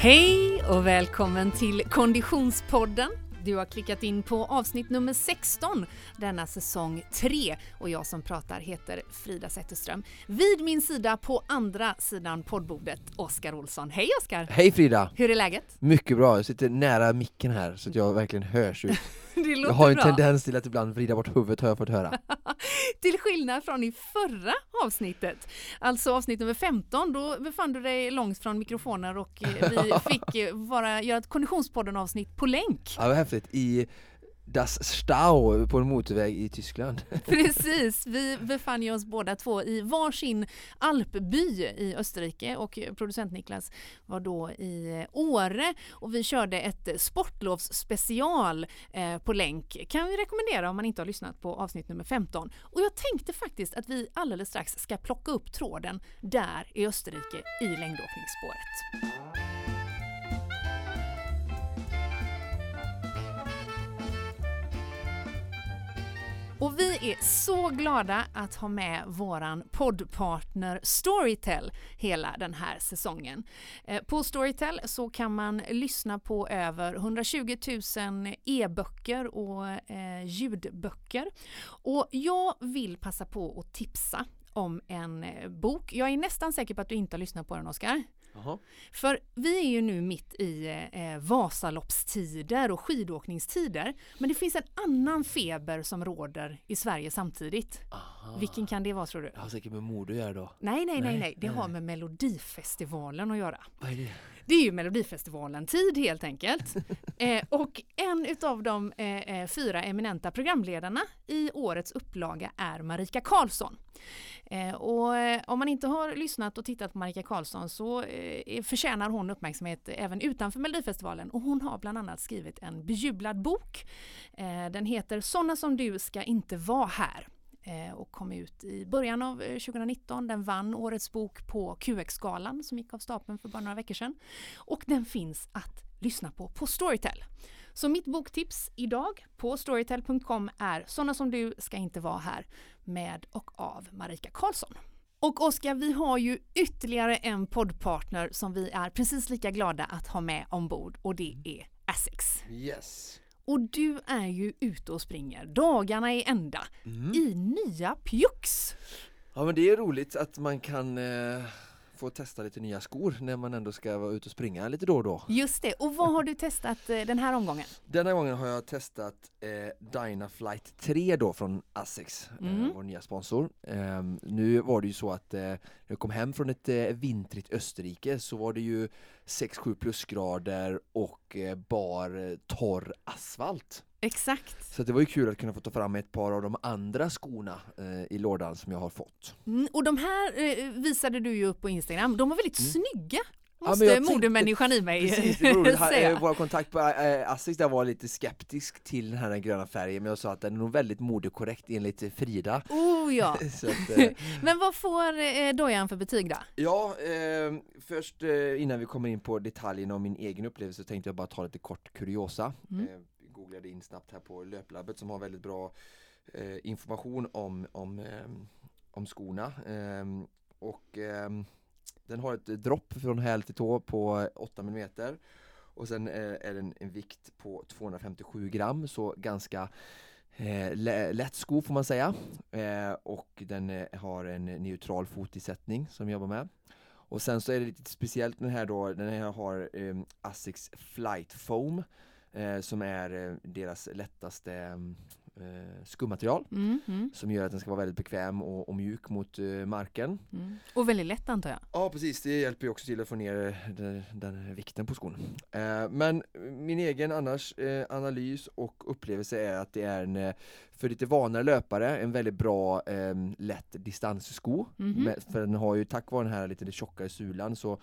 Hej och välkommen till Konditionspodden. Du har klickat in på avsnitt nummer 16 denna säsong 3 och jag som pratar heter Frida Zetterström. Vid min sida på andra sidan poddbordet Oskar Olsson. Hej Oskar! Hej Frida! Hur är läget? Mycket bra, jag sitter nära micken här så att jag verkligen hörs ut. Jag har en bra. tendens till att ibland vrida bort huvudet har jag fått höra. Till skillnad från i förra avsnittet, alltså avsnitt nummer 15, då befann du dig långt från mikrofoner och eh, vi fick eh, vara, göra ett Konditionspodden-avsnitt på länk. Ja, var häftigt. I Das Stau på en motorväg i Tyskland. Precis, vi befann ju oss båda två i varsin alpby i Österrike och producent Niklas var då i Åre och vi körde ett sportlovsspecial eh, på länk. Kan vi rekommendera om man inte har lyssnat på avsnitt nummer 15. Och jag tänkte faktiskt att vi alldeles strax ska plocka upp tråden där i Österrike i längdåkningsspåret. Och vi är så glada att ha med våran poddpartner Storytel hela den här säsongen. Eh, på Storytel så kan man lyssna på över 120 000 e-böcker och eh, ljudböcker. Och jag vill passa på att tipsa om en eh, bok. Jag är nästan säker på att du inte har lyssnat på den Oskar. Jaha. För vi är ju nu mitt i eh, Vasaloppstider och skidåkningstider. Men det finns en annan feber som råder i Sverige samtidigt. Aha. Vilken kan det vara tror du? Det har säkert med mode att göra då. Nej, nej, nej, Nej, nej. Det nej. har med Melodifestivalen att göra. Vad är det? Det är ju Melodifestivalen-tid helt enkelt. eh, och en utav de eh, eh, fyra eminenta programledarna i årets upplaga är Marika Karlsson. Eh, och eh, om man inte har lyssnat och tittat på Marika Karlsson så eh, förtjänar hon uppmärksamhet även utanför Melodifestivalen och hon har bland annat skrivit en bejublad bok. Eh, den heter Såna som du ska inte vara här Eh, och kom ut i början av eh, 2019. Den vann Årets bok på QX-galan som gick av stapeln för bara några veckor sedan. Och den finns att lyssna på på Storytel. Så mitt boktips idag på storytel.com är Sådana som du ska inte vara här med och av Marika Karlsson. Och Oskar, vi har ju ytterligare en poddpartner som vi är precis lika glada att ha med ombord och det är Asics. Yes. Och du är ju ute och springer dagarna i ända Mm. i nya Pjux. Ja men det är roligt att man kan eh, få testa lite nya skor när man ändå ska vara ute och springa lite då och då. Just det, och vad har du testat eh, den här omgången? Denna gången har jag testat eh, Dynaflight 3 då från Asics, Mm. eh, vår nya sponsor. Ehm, nu var det ju så att eh, när jag kom hem från ett eh, vintrigt Österrike så var det ju 6-7 plusgrader och eh, bar eh, torr asfalt. Exakt. Så det var ju kul att kunna få ta fram ett par av de andra skorna eh, i lådan som jag har fått. Mm, och de här eh, visade du ju upp på Instagram. De var väldigt Mm. snygga. Måste tänkte- modemänniskan i mig Precis, säga. eh, Vår kontakt på eh, Asics där var lite skeptisk till den här gröna färgen men jag sa att den är nog väldigt modekorrekt enligt Frida. Oh ja. Att, eh, Men vad får eh, dojan för betyg då? Ja, eh, först eh, innan vi kommer in på detaljerna om min egen upplevelse tänkte jag bara ta lite kort kuriosa. Mm. Googlade in snabbt här på Löplabbet som har väldigt bra eh, information om, om, eh, om skorna. Ehm, och ehm, den har ett dropp från häl till tå på 8 mm och sen eh, är den en vikt på 257 gram så ganska eh, lätt sko får man säga. Eh, och den eh, har en neutral fotisättning som vi jobbar med. Och sen så är det lite speciellt den här då, den här har eh, Asics Flight Foam eh, som är eh, deras lättaste eh, skummaterial Mm, mm, som gör att den ska vara väldigt bekväm och, och mjuk mot eh, marken. mm. Och väldigt lätt antar jag. Ja precis, det hjälper ju också till att få ner den, den vikten på skon. Eh, men min egen annars eh, analys och upplevelse är att det är en eh, för lite vanare löpare en väldigt bra eh, lätt distanssko. Mhm. För den har ju tack vare den här lite tjockare sulan så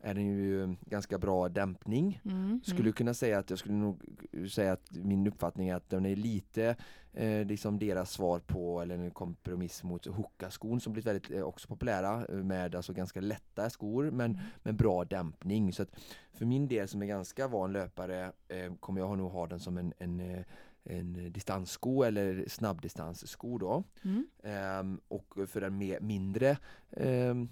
är den ju ganska bra dämpning. Mm, Skulle mm. kunna säga att jag skulle nog säga att min uppfattning är att den är lite eh, liksom deras svar på eller en kompromiss mot Hoka-skon som blivit väldigt eh, också populära eh, med alltså ganska lätta skor men Mm. med bra dämpning. Så att för min del som är ganska van löpare eh, kommer jag nog ha den som en, en eh, en distanssko eller snabbdistanssko då. Mm. Ehm, och för den med mindre ehm,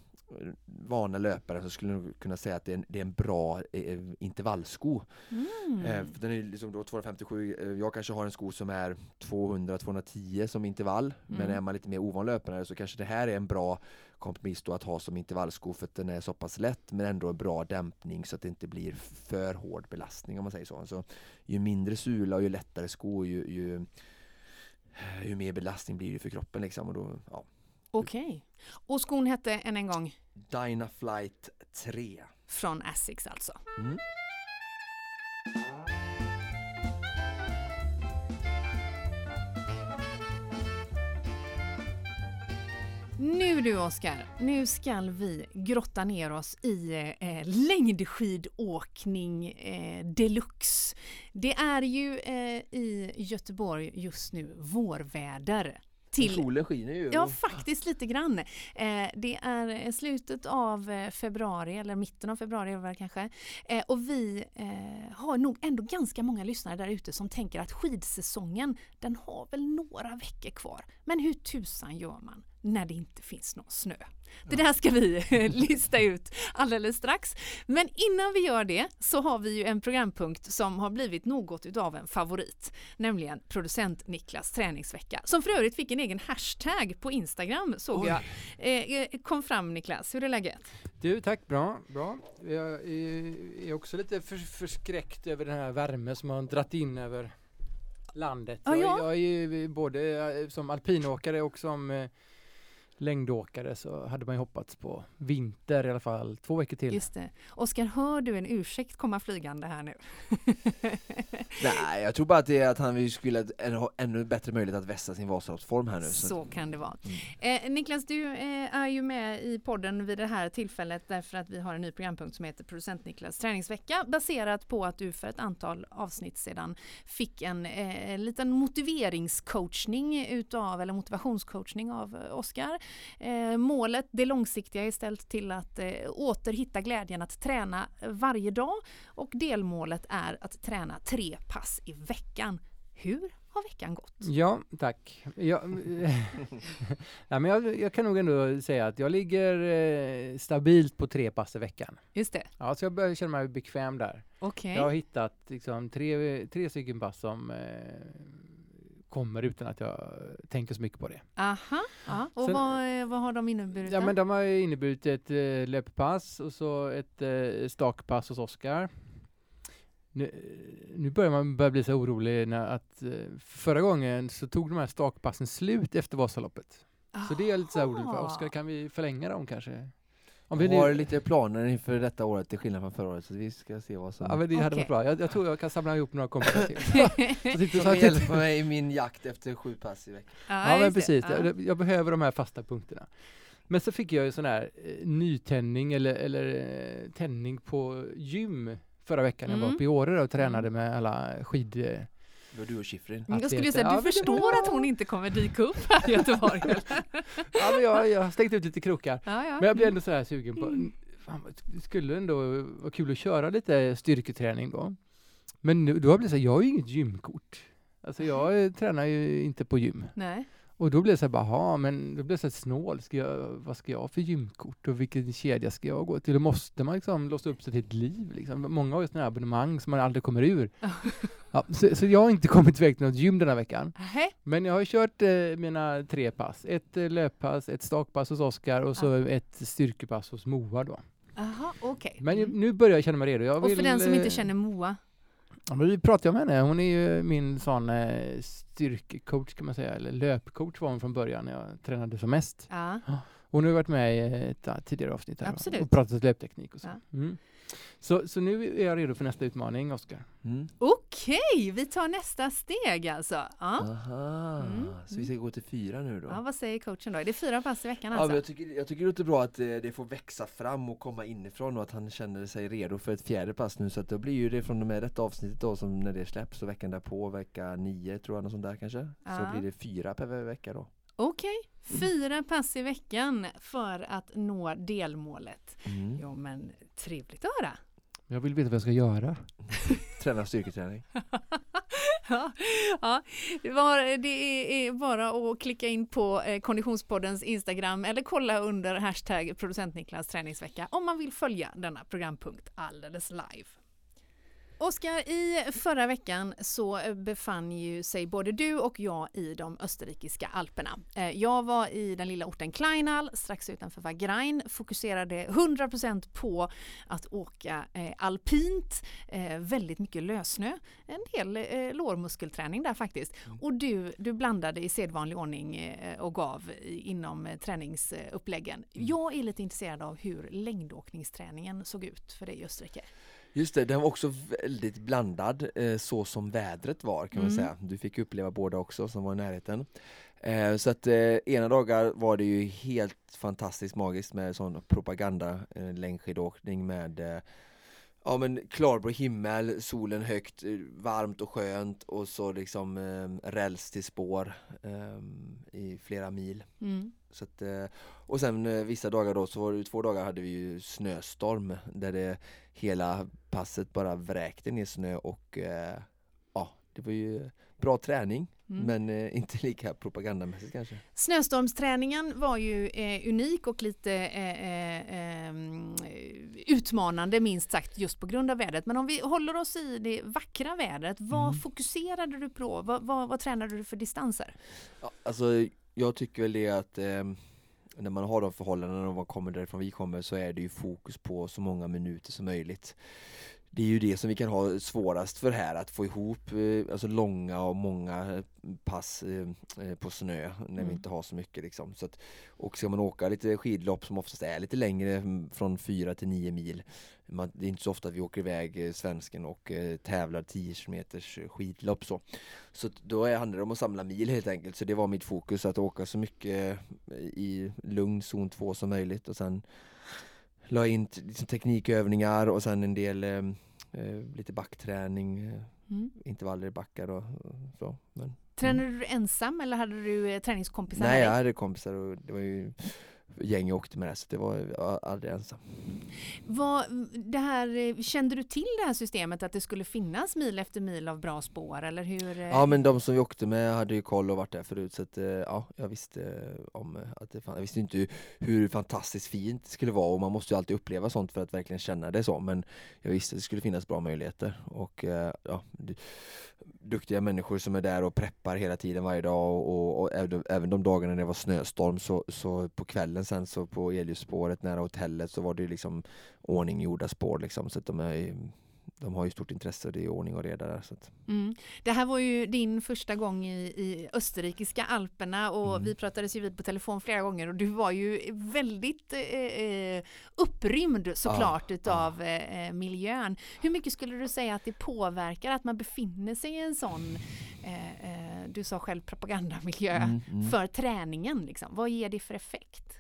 vana löpare så skulle jag kunna säga att det är en, det är en bra eh, intervallsko. Mm. Eh, för den är liksom då 257, eh, jag kanske har en sko som är 200-210 som intervall men Mm. är man lite mer ovan löpare så kanske det här är en bra kompromiss då att ha som intervallsko för att den är så pass lätt men ändå en bra dämpning så att det inte blir för hård belastning om man säger så. så ju mindre sula och ju lättare sko ju, ju, ju mer belastning blir det för kroppen liksom och då, ja. Okej. Och skon hette än en gång Dynaflight 3. från Asics alltså. Mm. Nu du Oskar, nu ska vi grotta ner oss i eh, längdskidåkning eh, deluxe. Det är ju eh, i Göteborg just nu vårväder. Till Solen skiner ju. Ja, faktiskt lite grann. Eh, det är slutet av eh, februari, eller mitten av februari är det kanske. Eh, och vi eh, har nog ändå ganska många lyssnare där ute som tänker att skidsäsongen, den har väl några veckor kvar. Men hur tusan gör man när det inte finns någon snö? Det där ska vi lista ut alldeles strax. Men innan vi gör det så har vi ju en programpunkt som har blivit något utav en favorit, nämligen producent Niklas träningsvecka, som för övrigt fick en egen hashtag på Instagram såg Oj. jag. Eh, eh, kom fram Niklas, hur är läget? Du, tack. Bra. bra. Jag är- också lite för, förskräckt över den här värme som har dratt in över landet. Jag, ja. jag är ju både eh, som alpinåkare och som eh, längdåkare så hade man ju hoppats på vinter i alla fall två veckor till. Just det. Oskar, hör du en ursäkt komma flygande här nu? Nej, jag tror bara att det är att han skulle ha ännu bättre möjlighet att vässa sin Vasaloppsform här nu. Så kan det vara. Mm. Eh, Niklas, du eh, är ju med i podden vid det här tillfället därför att vi har en ny programpunkt som heter Producent Niklas träningsvecka baserat på att du för ett antal avsnitt sedan fick en eh, liten motiveringscoachning utav, eller motivationscoachning av eh, Oskar. Eh, målet, det långsiktiga, är ställt till att eh, återhitta glädjen att träna varje dag och delmålet är att träna tre pass i veckan. Hur har veckan gått? Ja, tack. Jag, ja, men jag, jag kan nog ändå säga att jag ligger eh, stabilt på tre pass i veckan. Just det, Ja, så jag börjar känna mig bekväm där. okej. Jag har hittat liksom, tre, tre stycken pass som eh, kommer utan att jag tänker så mycket på det. Aha, ja. och Sen- vad, eh, vad har de inneburit? Ja då? men de har inneburit ett eh, löppass och så ett eh, stakpass hos Oskar. Nu, nu börjar man börja bli så orolig när att eh, förra gången så tog de här stakpassen slut efter Vasaloppet. Så det är lite så här orolig för. Aha. Oskar, kan vi förlänga dem kanske? Om Vi har lite planer inför detta året till skillnad från förra året så vi ska se vad som ja, men det hade Okej. varit bra. Jag, jag tror jag kan samla ihop några kompisar till. Så sitter- som hjälpa mig i min jakt efter sju pass i veckan. Ja men precis, Ja. jag, jag behöver de här fasta punkterna. Men så fick jag ju sån här eh, nytändning eller, eller eh, tändning på gym förra veckan. Jag var Mm. uppe i Åre och tränade med alla skid... Det var du och Schifrin. Mm, Jag skulle säga, Ja, du det förstår att hon inte kommer dyka upp här i Göteborg. Ja men jag, jag har stängt ut lite krokar. ja, ja. Men jag blev ändå så här sugen på, Mm. fan, det skulle ändå vara kul att köra lite styrketräning då. Men nu, då har jag blivit så här, jag har ju inget gymkort. Alltså jag tränar ju inte på gym. Nej. Och då blev det så här, bara, "Jaha, men då blev jag så här snål. Ska jag, vad ska jag ha för gymkort och vilken kedja ska jag gå till? Då måste man liksom låsa upp sig till ett liv. Liksom. Många har ju sådana här abonnemang som man aldrig kommer ur. Ja, så, så jag har inte kommit iväg till något gym den här veckan. Nähä. Men jag har kört eh, mina tre pass. Ett eh, löppass, ett stakpass hos Oskar och så ett styrkepass hos Moa då. Aha, okej. Men Mm. nu börjar jag känna mig redo. Jag Och vill, för den som inte eh, känner Moa, Ja, men vi pratade om henne. Hon är ju min sån eh, styrkecoach kan man säga. Eller löpcoach var hon från början när jag tränade som mest. ja. Hon har varit med i ett tidigare avsnitt här Absolut. och pratat löpteknik och så. Ja. Mm. Så. Så nu är jag redo för nästa utmaning, Oskar. Mm. okej, vi tar nästa steg alltså. Ja. Aha, Mm. så vi ska gå till fyra nu då? Ja, vad säger coachen då? Är det fyra pass i veckan Ja, alltså? men jag, tycker, jag tycker det låter bra att eh, det får växa fram och komma inifrån och att han känner sig redo för ett fjärde pass nu så att då blir ju det från och med detta avsnittet då som när det släpps och veckan därpå, vecka nio tror jag något sånt där kanske Ja. Så blir det fyra per vecka då Okej, fyra pass i veckan för att nå delmålet. mm. Ja men trevligt att höra. Jag vill veta vad jag ska göra. Träna styrketräning Ja, ja. Det är bara att klicka in på eh, Konditionspoddens Instagram eller kolla under hashtag producentniklas träningsvecka om man vill följa denna programpunkt alldeles live. Oskar, i förra veckan så befann ju sig både du och jag i de österrikiska alperna. Eh, jag var i den lilla orten Kleinal strax utanför Wagrain, fokuserade 100% på att åka eh, alpint, eh, väldigt mycket lössnö, en del lårmuskelträning där faktiskt. Mm. Och du, du blandade i sedvanlig ordning och gav inom träningsuppläggen. Mm. Jag är lite intresserad av hur längdåkningsträningen såg ut för dig i Österrike. Just det, den var också väldigt blandad eh, så som vädret var kan man mm. säga. Du fick uppleva båda också som var i närheten. Eh, så att eh, ena dagar var det ju helt fantastiskt magiskt med sån propaganda längdskidåkning med Ja men klarblå himmel, solen högt, varmt och skönt och så liksom eh, räls till spår eh, i flera mil. Mm. Så att, eh, och sen eh, vissa dagar då, så var det två dagar hade vi ju snöstorm där det hela passet bara vräkte ner snö och eh, ja, det var ju bra träning mm. men eh, inte lika propagandamässigt kanske. Snöstormsträningen var ju eh, unik och lite eh, ehm, utmanande minst sagt just på grund av vädret. Men om vi håller oss i det vackra vädret, vad mm. fokuserade du på? Vad, vad, vad tränade du för distanser? Ja, alltså jag tycker väl det att eh, när man har de förhållandena och man kommer därifrån vi kommer så är det ju fokus på så många minuter som möjligt. Det är ju det som vi kan ha svårast för här, att få ihop eh, alltså långa och många pass eh, eh, på snö när mm. vi inte har så mycket liksom. Så att, och ska man åka lite skidlopp som oftast är lite längre från 4 till 9 mil man, det är inte så ofta vi åker iväg eh, svensken och eh, tävlar 10 km skidlopp så. Så då handlar det om att samla mil helt enkelt. Så det var mitt fokus att åka så mycket eh, i lugn zon 2 som möjligt och sen la in liksom, teknikövningar och sen en del eh, eh lite backträning, mm. intervaller i backar och, och så. Men, Tränade mm. du ensam eller hade du träningskompisar? Nej, jag hade kompisar och det var ju gäng jag åkte med det, så det var jag aldrig ensam. Vad, det här, kände du till det här systemet att det skulle finnas mil efter mil av bra spår eller hur? Ja men de som vi åkte med hade ju koll och varit där förut så att, eh, ja, jag visste om att det fanns. Jag visste inte hur fantastiskt fint det skulle vara och man måste ju alltid uppleva sånt för att verkligen känna det så men jag visste att det skulle finnas bra möjligheter och eh, ja, duktiga människor som är där och preppar hela tiden varje dag och, och, och även de dagarna när det var snöstorm så, så på kvällen sen så på elljusspåret nära hotellet så var det liksom ordninggjorda spår liksom så att de är de har ju stort intresse, det är ordning och reda där. Så att. Mm. Det här var ju din första gång i, i österrikiska alperna och mm. vi pratades ju vid på telefon flera gånger och du var ju väldigt eh, eh upprymd såklart ja, utav ja. Eh, miljön. Hur mycket skulle du säga att det påverkar att man befinner sig i en sån eh, eh du sa själv propagandamiljö mm, mm. för träningen liksom? Vad ger det för effekt?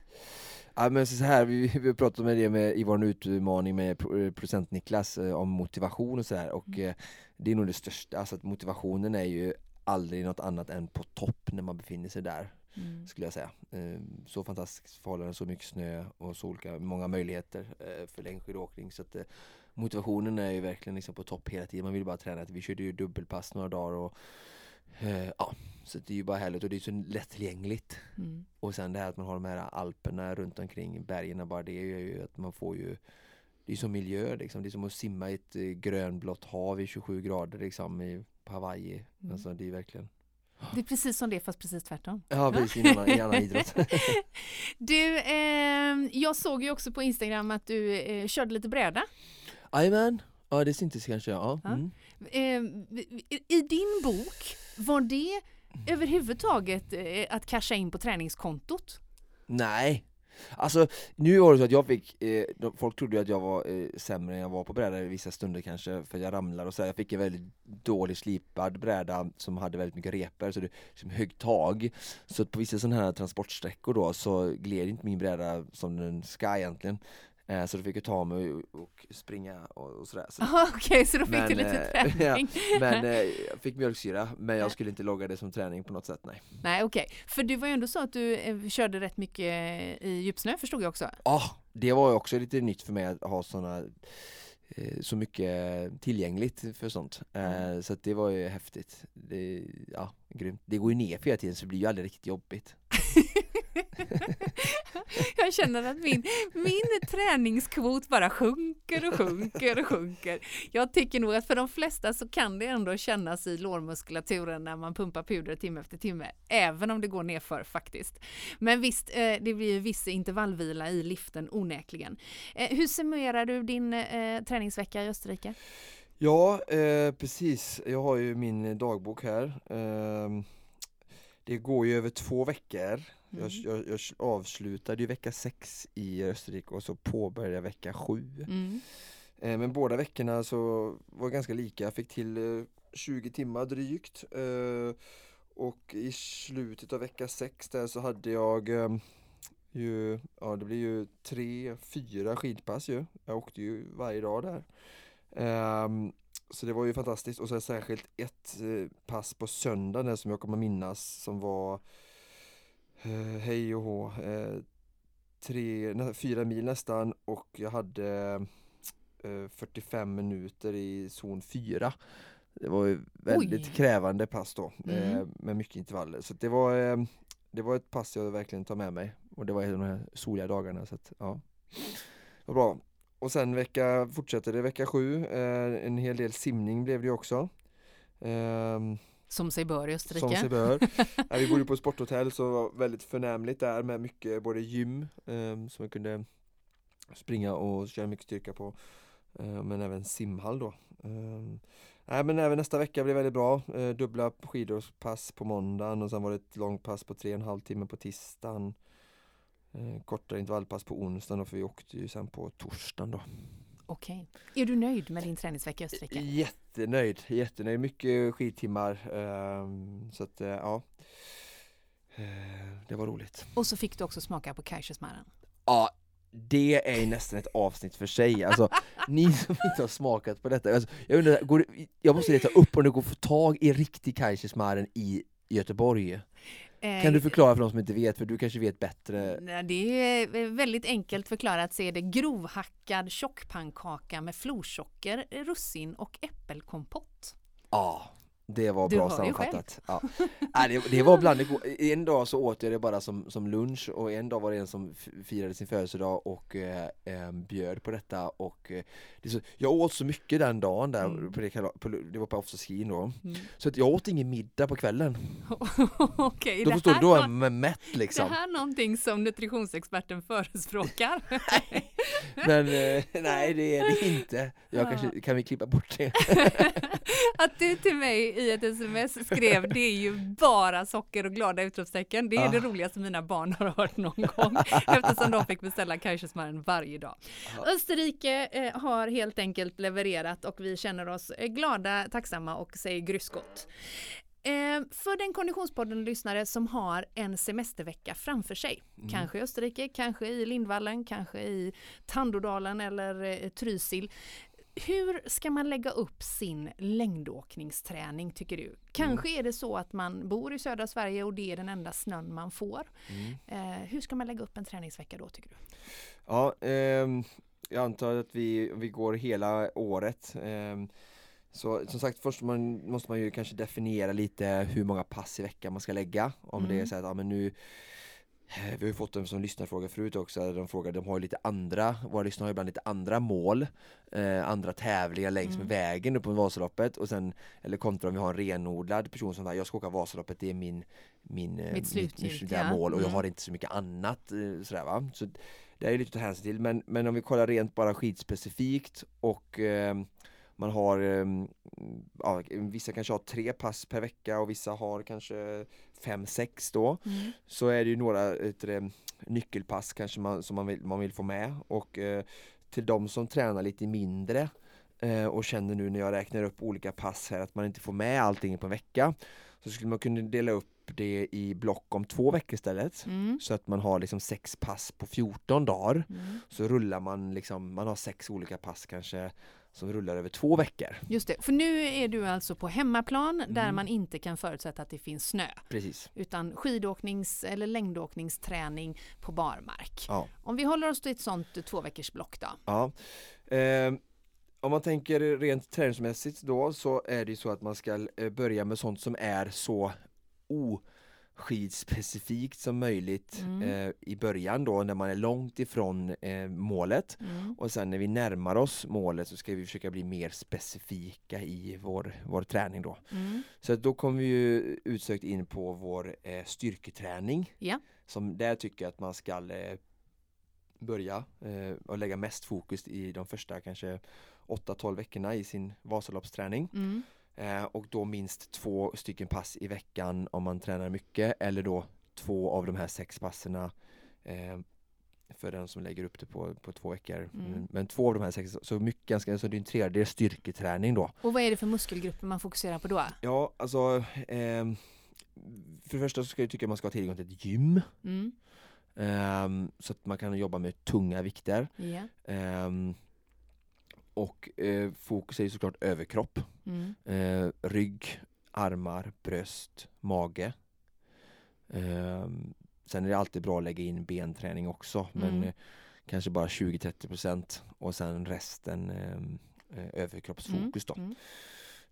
Ja men så här, vi, vi pratat med det med, i vår utmaning med eh, producent Niklas eh, om motivation och så här och mm. eh, det är nog det största, alltså att motivationen är ju aldrig något annat än på topp när man befinner sig där. Mm. Skulle jag säga. Eh, så fantastiskt förhållanden, så mycket snö och så olika, många möjligheter eh, för längdskidåkning så att eh, motivationen är ju verkligen liksom på topp hela tiden. Man vill bara träna. Vi körde ju dubbelpass några dagar och Eh, ja, så det är ju bara härligt och det är så lättillgängligt. Mm. Och sen det här att man har de här alperna runt omkring bergen, bara det gör ju att man får ju Det är som miljö liksom, det är som att simma i ett eh, grönblått hav i 27 grader liksom i, Hawaii. Mm. Alltså det är verkligen det är precis som det fast precis tvärtom. Ja, precis, i annan, i annan idrott. du, eh, jag såg ju också på Instagram att du eh, körde lite bräda. Jajamän, ja det syntes kanske. Ja. Mm. Eh, I din bok var det överhuvudtaget eh, att casha in på träningskontot? Nej, Alltså nu var det så att jag fick, eh, folk trodde att jag var eh, sämre än jag var på bräda vissa stunder kanske för jag ramlar och så. Jag fick en väldigt dålig slipad bräda som hade väldigt mycket repor så det som hög tag. Så på vissa sådana här transportsträckor då så gled inte min bräda som den ska egentligen. Eh, så då fick jag ta mig och springa och, sådär. Så. Okej, okay, så då fick men, du lite eh, träning? Ja, men eh, jag fick mjölksyra, men jag skulle inte logga det som träning på något sätt, nej. Nej, okej. Okay. För det var ju ändå så att du körde rätt mycket i djupsnö, förstod jag också? Ja, det var ju också lite nytt för mig att ha sådana så mycket tillgängligt för sånt. Eh, så det var ju häftigt. Det, ja, grymt. Det går ju ner för hela tiden så det blir ju aldrig riktigt jobbigt. jag känner att min, min träningskvot bara sjunker och sjunker och sjunker. Jag tycker nog att för de flesta så kan det ändå kännas i lårmuskulaturen när man pumpar puder timme efter timme, även om det går nerför faktiskt. Men visst, eh, det blir ju viss intervallvila i liften onekligen. Eh, hur summerar du din eh, träningsvecka i Österrike? Ja, eh, precis. Jag har ju min dagbok här. Eh, det går ju över två veckor. Mm. Jag, jag, jag, avslutade ju vecka sex i Österrike och så påbörjade jag vecka sju. Mm. Eh, men båda veckorna så var ganska lika. Jag fick till eh, 20 timmar drygt. Eh, och i slutet av vecka sex där så hade jag eh, ju, ja det blir ju tre, fyra skidpass ju. Jag åkte ju varje dag där. Um, så det var ju fantastiskt och så särskilt ett eh, pass på söndagen som jag kommer minnas som var eh, hej och hå, eh, tre, nä, fyra mil nästan och jag hade 45 eh, minuter i zon 4. Det var ju väldigt Oj. krävande pass då eh, mm. med mycket intervaller så det var eh, det var ett pass jag verkligen tar med mig och det var de här soliga dagarna så att ja det var bra och sen vecka, fortsätter det vecka sju, eh, en hel del simning blev det också. Eh, som sig bör i Österrike. Som sig bör. ja, vi bodde på sporthotell så det var väldigt förnämligt där med mycket både gym eh, som man kunde springa och köra mycket styrka på. Eh, men även simhall då. Ehm, nej men även nästa vecka blir väldigt bra. Eh, dubbla skidårspass på måndagen och sen var det ett långt pass på tre och en halv timme på tisdagen eh, kortare intervallpass på onsdagen för vi åkte ju sen på torsdagen då. Okej. Är du nöjd med din träningsvecka i Österrike? Jättenöjd, jättenöjd. Mycket skidtimmar. Eh, så att eh, ja, eh, det var roligt. Och så fick du också smaka på Kaisersmären. Ja, det är nästan ett avsnitt för sig. Alltså, ni som inte har smakat på detta. Alltså, jag, undrar, går jag måste leta upp om det går att få tag i riktig Kaisersmären i Göteborg. Kan du eh, förklara för de som inte vet, för du kanske vet bättre? Det är väldigt enkelt förklarat så är det grovhackad tjockpannkaka med florsocker, russin och äppelkompott. Ja, det var du bra sammanfattat. Ja. Nej, det, det, var bland det En dag så åt jag det bara som, som lunch och en dag var det en som firade sin födelsedag och eh, eh, bjöd på detta och eh, det så, Jag åt så mycket den dagen där, mm. på det, på, det var på afterskin då mm. Så att jag åt ingen middag på kvällen Okej, Då förstår du, då är jag mätt liksom Det här är någonting som nutritionsexperten förespråkar Men eh, nej det är det inte jag kanske, Kan vi klippa bort det? Att du till mig i ett sms skrev det är ju bara socker och glada utropstecken. Det är ah. det roligaste mina barn har hört någon gång eftersom de fick beställa kaisersmären varje dag. Ah. Österrike eh, har helt enkelt levererat och vi känner oss eh, glada, tacksamma och säger gryskott. Eh, för den Konditionspodden-lyssnare som har en semestervecka framför sig, mm. kanske i Österrike, kanske i Lindvallen, kanske i Tandådalen eller eh, Trysil, hur ska man lägga upp sin längdåkningsträning tycker du? Kanske mm. är det så att man bor i södra Sverige och det är den enda snön man får. Mm. Eh, hur ska man lägga upp en träningsvecka då tycker du? Ja, eh, jag antar att vi, vi går hela året. Eh, så som sagt först man, måste man ju kanske definiera lite hur många pass i veckan man ska lägga. Om mm. det är mm. så att ja, men nu Eh, vi har ju fått en som lyssnarfråga förut också, de frågar, de har ju lite andra, våra lyssnare har ibland lite andra mål eh, Andra tävlingar längs mm. med vägen upp på Vasaloppet och sen Eller kontra om vi har en renodlad person som säger jag ska åka Vasaloppet, det är min Min, eh, mitt slutgiltiga mitt, mål och mm. jag har inte så mycket annat eh, sådär va Så Det är lite att ta hänsyn till men, men om vi kollar rent bara skidspecifikt och eh, man har, ehm, ja, vissa kanske har tre pass per vecka och vissa har kanske fem, sex då. Mm. Så är det ju några det, nyckelpass kanske man, som man vill, man vill få med och eh, till de som tränar lite mindre eh, och känner nu när jag räknar upp olika pass här att man inte får med allting på en vecka så skulle man kunna dela upp det i block om två veckor istället. Mm. Så att man har liksom sex pass på 14 dagar. Mm. Så rullar man liksom, man har sex olika pass kanske som rullar över två veckor. Just det, för nu är du alltså på hemmaplan mm. där man inte kan förutsätta att det finns snö. Precis. Utan skidåknings eller längdåkningsträning på barmark. Ja. Om vi håller oss till ett sånt två veckors block då? Ja. Eh, om man tänker rent träningsmässigt då så är det så att man ska eh, börja med sånt som är så oskidspecifikt som möjligt Mm. eh, i början då när man är långt ifrån eh, målet Mm. och sen när vi närmar oss målet så ska vi försöka bli mer specifika i vår, vår träning då. Mm. Så att då kommer vi ju utsökt in på vår eh, styrketräning. Ja. Som där tycker jag att man ska eh, börja eh, och lägga mest fokus i de första kanske 8-12 veckorna i sin Vasaloppsträning. Mm. Eh, och då minst två stycken pass i veckan om man tränar mycket eller då två av de här sex passerna eh, för den som lägger upp det på, på två veckor. Mm. Men två av de här sex, så mycket ganska, så det är en tredjedel styrketräning då. Och vad är det för muskelgrupper man fokuserar på då? Ja, alltså ehm, för det första så ska jag tycka att man ska ha tillgång till ett gym Mm. ehm, så att man kan jobba med tunga vikter. Ja. Ehm, och eh, fokus är ju såklart överkropp, Mm. eh, rygg, armar, bröst, mage. Ehm, sen är det alltid bra att lägga in benträning också men Mm. eh, kanske bara 20-30% och sen resten ehm, eh, överkroppsfokus då. Mm.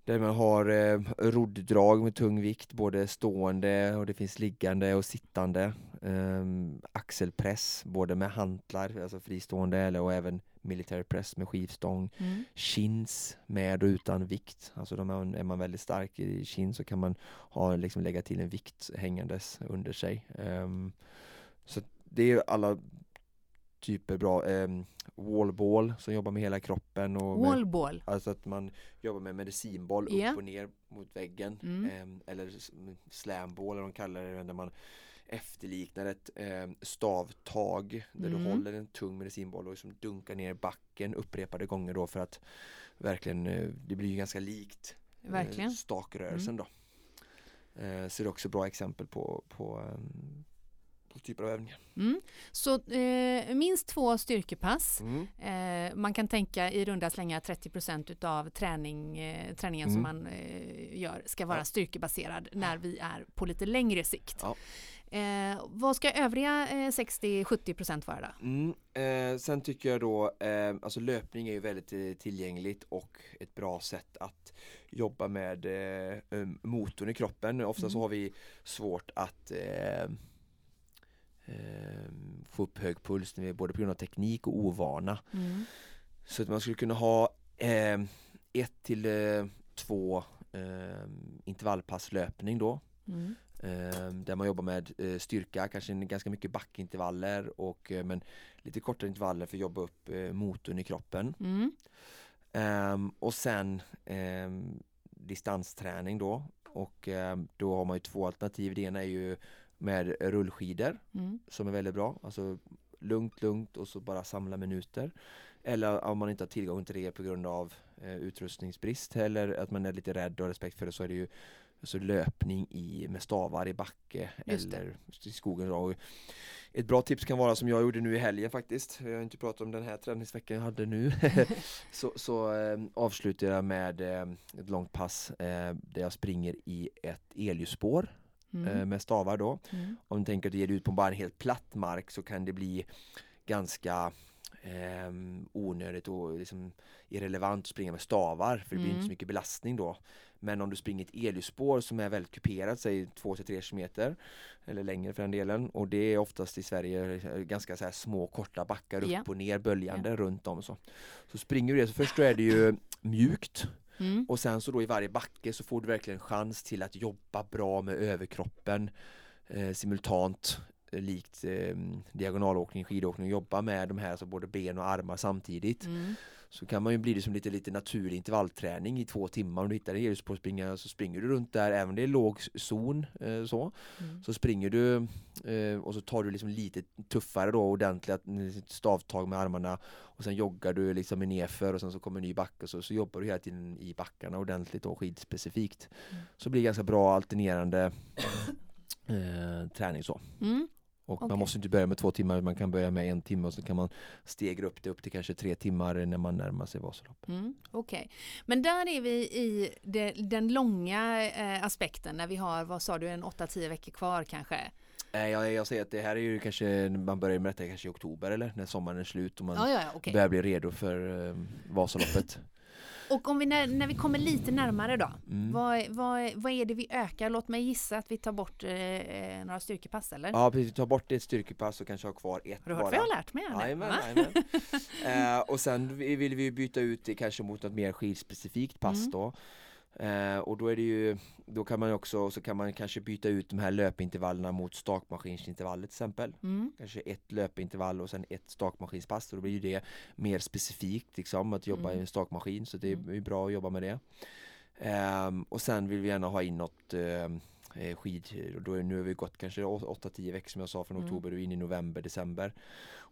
Där man har eh, rodddrag med tung vikt, både stående och det finns liggande och sittande. Ehm, axelpress, både med hantlar, alltså fristående, eller och även military press med skivstång. Mm. Chins med och utan vikt. Alltså de är, är man väldigt stark i chin så kan man ha, liksom lägga till en vikt hängandes under sig. Ehm, så det är alla typer bra. Um, wallball som jobbar med hela kroppen och Wallball. Alltså att man jobbar med medicinboll Ja. upp och ner mot väggen. Mm. Ehm, eller slamball eller de kallar det när man efterliknar ett ehm, stavtag där Mm. du håller en tung medicinboll och liksom dunkar ner backen upprepade gånger då för att verkligen, eh, det blir ju ganska likt eh, stakrörelsen då. Eh, så det är också bra exempel på, på, ehm, på typer av övningar. Mm. Så eh, minst två styrkepass. Mm. Eh, man kan tänka i runda slängar 30 utav träning, eh, träningen som Mm. man eh, gör ska vara Ja. styrkebaserad när vi är på lite längre sikt. Ja. Eh, vad ska övriga eh, 60-70 vara då? Mm, eh, sen tycker jag då, eh, alltså löpning är ju väldigt eh, tillgängligt och ett bra sätt att jobba med eh, eh, motorn i kroppen. Ofta så Mm. har vi svårt att eh, eh, få upp hög puls när vi, både på grund av teknik och ovana. Mm. Så att man skulle kunna ha eh, ett till två eh, intervallpass löpning då. Mm. Eh, där man jobbar med eh, styrka, kanske ganska mycket backintervaller och eh, men lite kortare intervaller för att jobba upp eh, motorn i kroppen. Mm. Ehm, och sen ehm, distansträning då och ehm, då har man ju två alternativ. Det ena är ju med rullskidor Mm. som är väldigt bra. Alltså lugnt, lugnt och så bara samla minuter. Eller om man inte har tillgång till det på grund av eh, utrustningsbrist eller att man är lite rädd och respekt för det så är det ju alltså löpning i, med stavar i backe eller i skogen. Och Ett bra tips kan vara som jag gjorde nu i helgen faktiskt. Jag har inte pratat om den här träningsveckan jag hade nu. så så eh, avslutar jag med eh, ett långt pass eh, där jag springer i ett elljusspår eh, Mm. med stavar då. Mm. Om du tänker att du ger dig ut på bara en helt platt mark så kan det bli ganska eh, onödigt och liksom irrelevant att springa med stavar för det blir inte Mm. så mycket belastning då. Men om du springer ett elljusspår som är väldigt kuperat, säg 2-3 km eller längre för den delen och det är oftast i Sverige eh, ganska så små korta backar upp och ner böljande runt om så. Så springer du det så först då är det ju mjukt Mm. och sen så då i varje backe så får du verkligen chans till att jobba bra med överkroppen eh, simultant likt eh, diagonalåkning, skidåkning och jobba med de här, alltså både ben och armar samtidigt. Mm. Så kan man ju bli det som lite, lite naturlig intervallträning i två timmar. Om du hittar en elljusspårspringare så springer du runt där, även om det är låg zon eh, så. Mm. Så springer du eh, och så tar du liksom lite tuffare då ordentligt ett stavtag med armarna och sen joggar du liksom i nerför och sen så kommer en ny backe och så, så jobbar du hela tiden i backarna ordentligt och skidspecifikt. Mm. Så blir det ganska bra alternerande eh, träning så. Mm. Och Okej. man måste inte börja med två timmar, man kan börja med en timme och så kan man stegra upp det upp till kanske tre timmar när man närmar sig Vasaloppet. Mm, Okej, men där är vi i det, den långa eh, aspekten när vi har, vad sa du, en 8-10 veckor kvar kanske? Nej, jag, jag säger att det här är ju kanske, man börjar med detta kanske i oktober eller när sommaren är slut och man Ja, ja, okej. börjar bli redo för eh, Vasaloppet. Och om vi när, när vi kommer lite närmare då, Mm. vad, vad, vad är det vi ökar? Låt mig gissa att vi tar bort eh, några styrkepass eller? Ja, precis. Ta bort ett styrkepass och kanske ha kvar ett Har du hört bara. vad jag har lärt mig? Jajamän, jajamän. eh, och sen vi- vill vi byta ut det kanske mot något mer skidspecifikt pass Mm. då. Eh, och då är det ju, då kan man också, så kan man kanske byta ut de här löpintervallerna mot stakmaskinsintervaller till exempel. Mm. Kanske ett löpintervall och sen ett stakmaskinspass och då blir ju det mer specifikt liksom att jobba Mm. i en stakmaskin så det är Mm. bra att jobba med det. Ehm, och sen vill vi gärna ha in något ehm, eh, skid, och då är, nu har vi gått kanske 8-10 veckor som jag sa från Mm. oktober och in i november, december.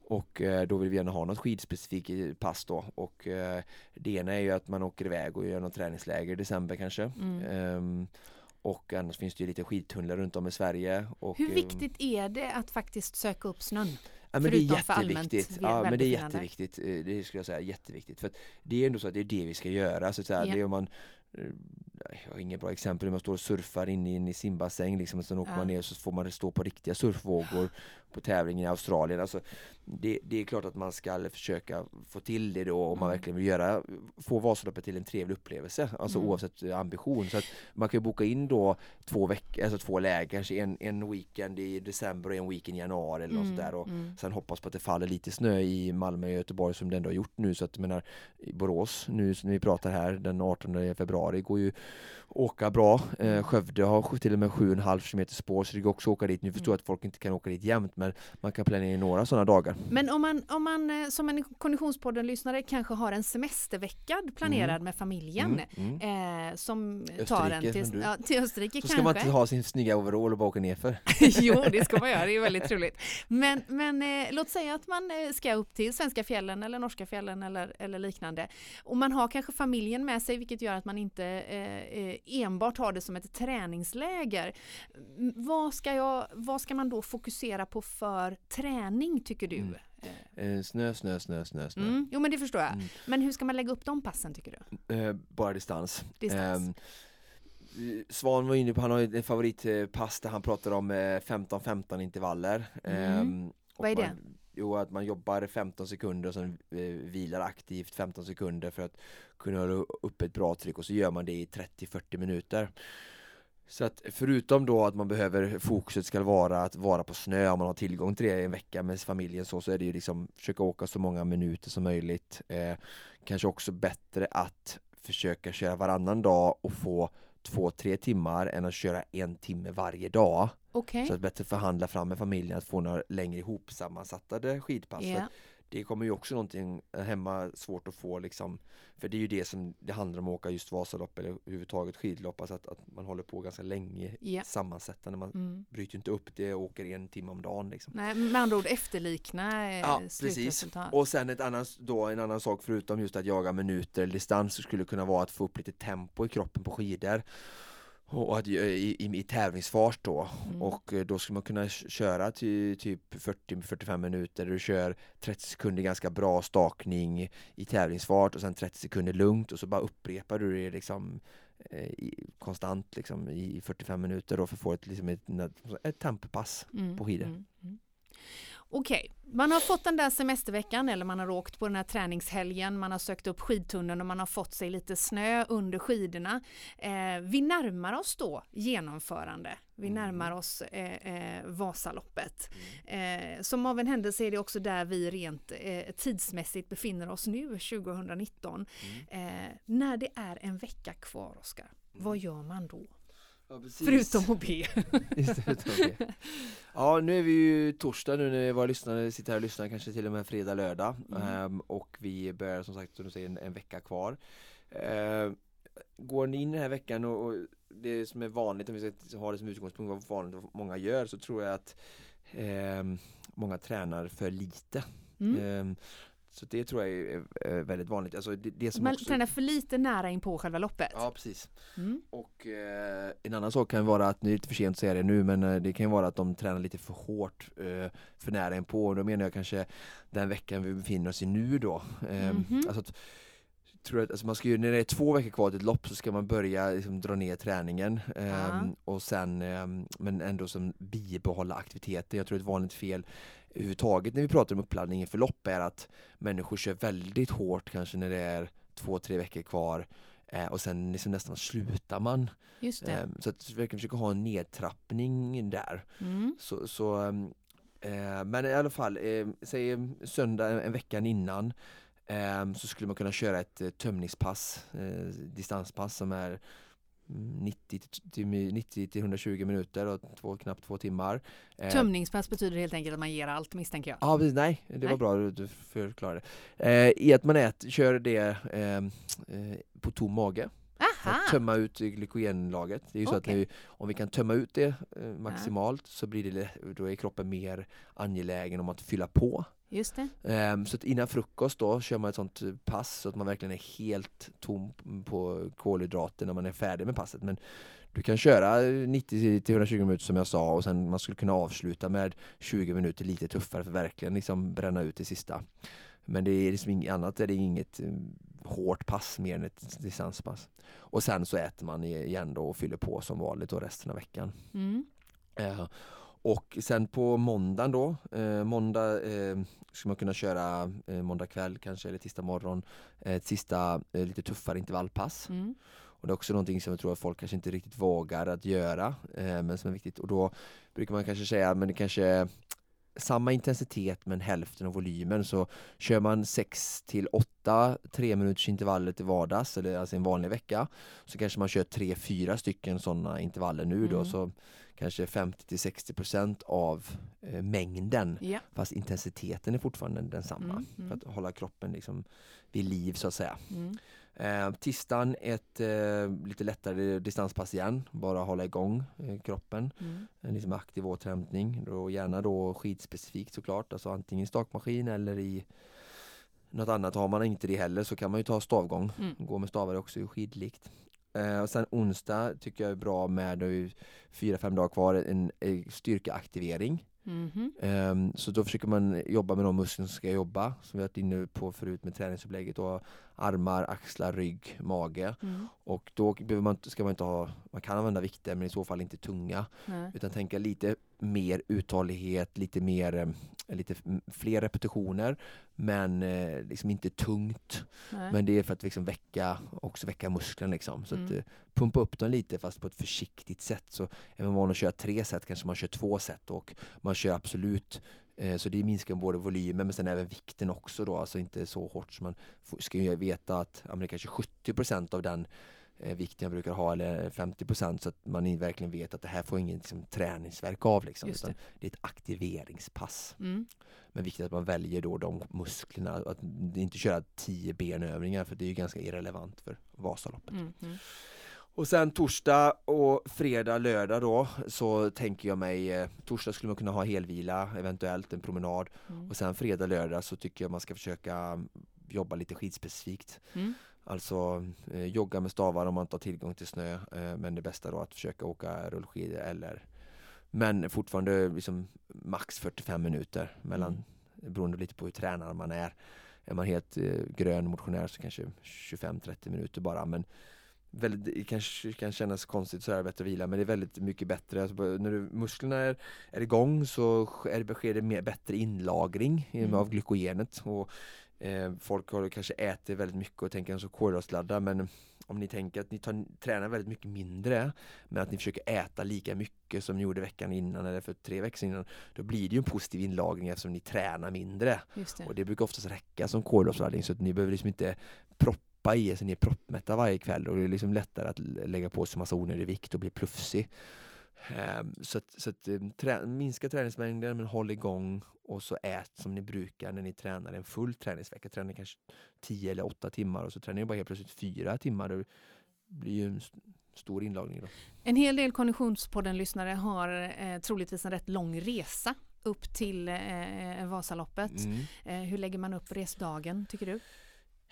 Och eh, då vill vi gärna ha något skidspecifikt pass då och eh, det ena är ju att man åker iväg och gör något träningsläger i december kanske. Mm. Ehm, och annars finns det ju lite skidtunnlar runt om i Sverige. Och, Hur ehm, viktigt är det att faktiskt söka upp snön? Ja, men det är Förutom för allmänt jätteviktigt. Ja, men det är jätteviktigt. Eh, Det skulle jag säga jätteviktigt. För det är ändå så att det är det vi ska göra. Så att säga, Ja. det är om man jag har inget bra exempel, man står och surfar in i en simbassäng liksom, och sen åker Ja. man ner så får man stå på riktiga surfvågor på tävlingen i Australien. Alltså, det, det är klart att man ska försöka få till det då om man Mm. verkligen vill göra, få Vasaloppet till en trevlig upplevelse, alltså Mm. oavsett eh, ambition. Så att man kan ju boka in då två veckor, alltså två läger, kanske en, en weekend i december och en weekend i januari eller något Mm, sådär. Och mm. Sen hoppas på att det faller lite snö i Malmö och Göteborg som det ändå har gjort nu så att jag menar Borås nu när vi pratar här den 18 februari går ju åka bra. Mm. Eh, Skövde har till och med 7,5 km spår så det går också att åka dit. Nu förstår jag Mm. att folk inte kan åka dit jämt men man kan planera några sådana dagar. Men om man, om man eh, som en Konditionspodden-lyssnare kanske har en semestervecka planerad Mm. med familjen Mm, mm. eh, som tar Österrike, en till, ja, till Österrike Så kanske. ska man inte ha sin snygga overall och bara åka nerför. jo, det ska man göra, det är väldigt trevligt. Men, men eh, låt säga att man eh, ska upp till svenska fjällen eller norska fjällen eller, eller liknande. Och man har kanske familjen med sig vilket gör att man inte eh, eh, enbart har det som ett träningsläger. Vad ska, jag, vad ska man då fokusera på för träning tycker du? Eh, Eh, snö, snö, snö, snö, snö. Mm, jo men det förstår jag. Mm. Men hur ska man lägga upp de passen tycker du? Eh, bara distans. Distans? Ehm, Svan var inne på, han har ett favoritpass där han pratar om eh, 15-15 intervaller. Mm. Ehm, Vad är det? Man, jo, att man jobbar 15 sekunder och sen eh, vilar aktivt 15 sekunder för att kunna hålla upp ett bra tryck och så gör man det i 30-40 minuter. Så att förutom då att man behöver fokuset ska vara att vara på snö om man har tillgång till det i en vecka med familjen så, så är det ju liksom försöka åka så många minuter som möjligt. Eh, kanske också bättre att försöka köra varannan dag och få två, tre timmar än att köra en timme varje dag. Okej. Så att bättre förhandla fram med familjen att få några längre ihopsammansatta skidpass. Att Det kommer ju också någonting hemma svårt att få liksom För det är ju det som det handlar om att åka just Vasalopp eller överhuvudtaget skidlopp Alltså att, att man håller på ganska länge Ja. sammansättande Man Mm. bryter inte upp det och åker en timme om dagen liksom Nej, med andra ord efterlikna eh, Ja, precis. Och sen ett annat, då, en annan sak förutom just att jaga minuter eller distans skulle kunna vara att få upp lite tempo i kroppen på skidor och att, i, i, i tävlingsfart då Mm. och eh, då skulle man kunna köra till typ 40-45 minuter du kör 30 sekunder ganska bra stakning i tävlingsfart och sen 30 sekunder lugnt och så bara upprepar du det liksom eh, i, konstant liksom i 45 minuter då för att få ett, liksom ett, ett tempopass. Mm, på skidor. mm, mm. Okej, man har fått den där semesterveckan eller man har åkt på den här träningshelgen, man har sökt upp skidtunneln och man har fått sig lite snö under skidorna. Eh, vi närmar oss då genomförande. Vi Mm. närmar oss eh, eh, Vasaloppet. Eh, som av en händelse är det också där vi rent eh, tidsmässigt befinner oss nu, 2019. Mm. Eh, när det är en vecka kvar, Oskar, vad gör man då? Ja. Förutom att be. Ja, nu är vi ju torsdag nu när våra lyssnare sitter här och lyssnar, kanske till och med fredag, lördag. Mm. Ehm, och vi börjar som sagt, som du säger, en, en vecka kvar. Ehm, går ni in den här veckan och, och det som är vanligt, om vi ska ha det som utgångspunkt, vad vanligt vad många gör, så tror jag att ehm, många tränar för lite. Mm. Så det tror jag är, är väldigt vanligt. Alltså det, det som Man också... tränar för lite nära in på själva loppet. Ja, precis. Mm. Och eh, en annan sak kan vara att, nu är det lite för sent att säga det nu, men eh, det kan vara att de tränar lite för hårt eh, för nära in på. Och då menar jag kanske den veckan vi befinner oss i nu då. Eh, Mhm. Alltså att, tror att, alltså man ska ju, när det är två veckor kvar till ett lopp så ska man börja liksom, dra ner träningen eh, Ja. och sen eh, men ändå som bibehålla aktiviteten. Jag tror ett vanligt fel överhuvudtaget när vi pratar om uppladdning inför lopp är att människor kör väldigt hårt kanske när det är två, tre veckor kvar eh, och sen liksom nästan slutar man. Just det. Eh, så att verkligen försöka ha en nedtrappning där. Mm. Så, så eh, men i alla fall, eh, säg söndag en vecka innan eh, så skulle man kunna köra ett eh, tömningspass, distanspass som är 90 till, 90 till 120 minuter och två, knappt två timmar. Eh, Tömningspass betyder helt enkelt att man ger allt misstänker jag? Ja, nej, det nej. var bra du förklarade. Eh, I att man ät, kör det eh, eh, på tom mage. För att tömma ut glykogenlagret. Det är ju okay. så att vi, om vi kan tömma ut det maximalt så blir det, då är kroppen mer angelägen om att fylla på. Just det. Um, så att innan frukost då kör man ett sånt pass så att man verkligen är helt tom på kolhydrater när man är färdig med passet. Men du kan köra 90-120 minuter som jag sa och sen man skulle kunna avsluta med 20 minuter lite tuffare för att verkligen liksom bränna ut det sista. Men det är liksom inget annat, det är inget eh, hårt pass mer än ett distanspass. Och sen så äter man igen då och fyller på som vanligt då resten av veckan. Mm. Uh, och sen på måndagen då, eh, måndag eh, ska man kunna köra eh, måndag kväll kanske eller tisdag morgon ett sista eh, lite tuffare intervallpass. Mm. Och det är också någonting som jag tror att folk kanske inte riktigt vågar att göra eh, men som är viktigt och då brukar man kanske säga men det kanske samma intensitet men hälften av volymen så kör man 6 till 8 3 minuters intervaller till vardags eller alltså en vanlig vecka så kanske man kör 3-4 stycken sådana intervaller nu då mm. så kanske 50 till 60 procent av eh, mängden yeah. fast intensiteten är fortfarande densamma mm, mm. för att hålla kroppen liksom vid liv så att säga. Mm. Eh, tisdagen ett eh, lite lättare distanspass igen, bara hålla igång eh, kroppen. Mm. En liksom aktiv återhämtning, och gärna då skidspecifikt såklart, alltså antingen i stakmaskin eller i något annat. Har man inte det heller så kan man ju ta stavgång. Mm. Gå med stavar är också skidlikt. Eh, och sen onsdag tycker jag är bra med, fyra, fem dagar kvar, en, en styrkeaktivering. Mm -hmm. um, så då försöker man jobba med de muskler som ska jobba, som vi varit inne på förut med träningsupplägget. Då, armar, axlar, rygg, mage. Mm. Och då behöver man, ska man inte ha, man kan använda vikter men i så fall inte tunga. Nej. Utan tänka lite mer uthållighet, lite mer eh, lite fler repetitioner men eh, liksom inte tungt. Nej. Men det är för att liksom väcka, också väcka musklerna liksom. Så mm. att eh, pumpa upp dem lite fast på ett försiktigt sätt. Så man van att köra tre set kanske man kör två set och man kör absolut så det minskar både volymen men sen även vikten också då, alltså inte så hårt som man ska ju veta att ja, kanske 70% av den eh, vikten jag brukar ha eller 50% så att man verkligen vet att det här får ingen liksom, träningsverk av liksom, det. utan det är ett aktiveringspass. Mm. Men viktigt att man väljer då de musklerna, att inte köra tio benövningar för det är ganska irrelevant för Vasaloppet. Mm. Mm. Och sen torsdag och fredag, lördag då så tänker jag mig eh, Torsdag skulle man kunna ha helvila, eventuellt en promenad mm. och sen fredag, lördag så tycker jag man ska försöka jobba lite skidspecifikt. Mm. Alltså eh, jogga med stavar om man inte har tillgång till snö eh, men det bästa då att försöka åka rullskidor eller men fortfarande liksom max 45 minuter mellan mm. beroende lite på hur tränad man är. Är man helt eh, grön motionär så kanske 25-30 minuter bara men väldigt, det kanske kan kännas konstigt så här bättre att vila men det är väldigt mycket bättre. Alltså, när du, musklerna är, är igång så är det, sker det mer, bättre inlagring mm. av glykogenet. Och, eh, folk har kanske ätit väldigt mycket och tänker så kolhydratsladdar men om ni tänker att ni tar, tränar väldigt mycket mindre men att ni försöker äta lika mycket som ni gjorde veckan innan eller för tre veckor sedan då blir det ju en positiv inlagring eftersom ni tränar mindre. Det. Och det brukar oftast räcka som kolhydratladdning så att ni behöver liksom inte proppa proppa i sig, ni är proppmätta varje kväll och det är liksom lättare att lägga på sig massa onödig vikt och bli plufsig. Um, så att, så att um, trä, minska träningsmängden men håll igång och så ät som ni brukar när ni tränar en full träningsvecka. Tränar kanske 10 eller 8 timmar och så tränar ni bara helt plötsligt 4 timmar. Det blir ju en stor inlagring. Då. En hel del Konditionspodden-lyssnare har eh, troligtvis en rätt lång resa upp till eh, Vasaloppet. Mm. Eh, hur lägger man upp resdagen tycker du?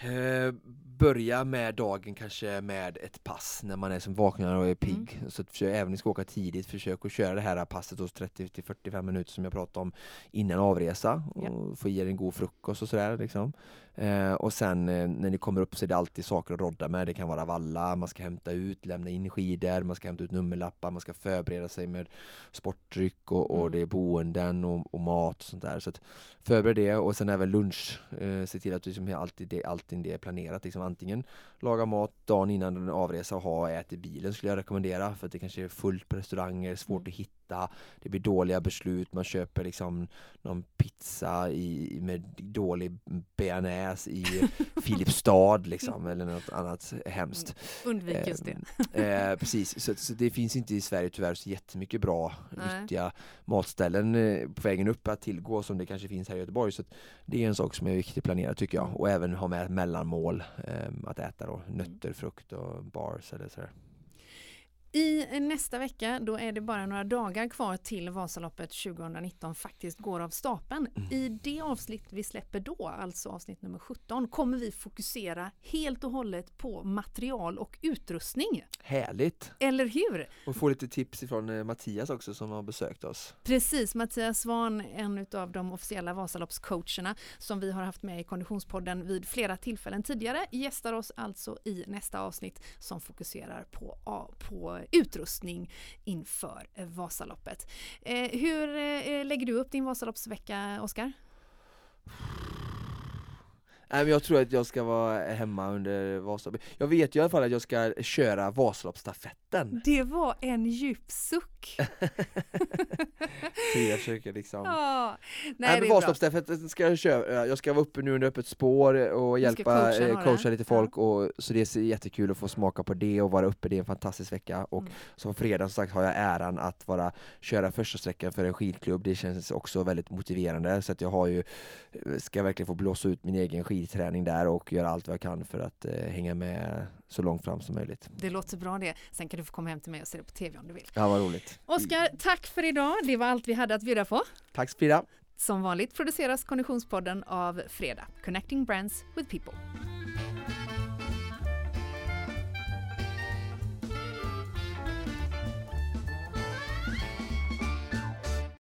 Eh, börja med dagen kanske med ett pass när man är som vaknar och är pigg. Mm. Så att försök, även om ni ska åka tidigt, försök att köra det här passet hos 30 45 minuter som jag pratade om innan avresa och ja. få i er en god frukost och sådär. Liksom. Eh, och sen eh, när ni kommer upp så är det alltid saker att rodda med. Det kan vara valla, man ska hämta ut, lämna in skidor, man ska hämta ut nummerlappar, man ska förbereda sig med sportdryck och, och mm. det är boenden och, och, mat och sånt där. Så att förbered det och sen även lunch. Eh, se till att du liksom alltid, det allting det är planerat. Liksom antingen laga mat dagen innan en avresa och ha och ät i bilen skulle jag rekommendera för att det kanske är fullt på restauranger, svårt att hitta, det blir dåliga beslut, man köper liksom någon pizza i, med dålig bearnaise i Filipstad liksom eller något annat hemskt. Undvik just det. Eh, precis, så, så, det finns inte i Sverige tyvärr så jättemycket bra Nej. nyttiga matställen eh, på vägen upp att tillgå som det kanske finns här i Göteborg. Så det är en sak som är viktig att planera tycker jag och även ha med mellanmål eh, att äta då, nötter, frukt och bars eller sådär. I nästa vecka då är det bara några dagar kvar till Vasaloppet 2019 faktiskt går av stapeln. Mm. I det avsnitt vi släpper då, alltså avsnitt nummer 17, kommer vi fokusera helt och hållet på material och utrustning. Härligt! Eller hur? Och få lite tips ifrån eh, Mattias också som har besökt oss. Precis, Mattias Svan, en av de officiella Vasaloppscoacherna som vi har haft med i Konditionspodden vid flera tillfällen tidigare, gästar oss alltså i nästa avsnitt som fokuserar på, på utrustning inför eh, Vasaloppet. Eh, hur eh, lägger du upp din Vasaloppsvecka, Oskar? Nej, men jag tror att jag ska vara hemma under Vasaloppet. Jag vet ju i alla fall att jag ska köra Vasaloppsstafetten. Det var en djup suck. Jag försöker liksom ja, nej, Nej, men. Vasaloppsstafetten ska jag köra, jag ska vara uppe nu under öppet spår och hjälpa, coacha eh, coacha lite folk och så det är jättekul att få smaka på det och vara uppe, det är en fantastisk vecka och Mm. på fredag som sagt har jag äran att vara, köra första sträckan för en skidklubb, det känns också väldigt motiverande så att jag har ju, eh, ska verkligen få blåsa ut min egen skidträning där och göra allt vad jag kan för att eh, hänga med så långt fram som möjligt. Det låter bra det. Sen kan du få komma hem till mig och se det på tv om du vill. Ja, vad roligt. Oskar, tack för idag. Det var allt vi hade att bjuda på. Tack Frida! Som vanligt produceras Konditionspodden av Fredag, Connecting Brands with People.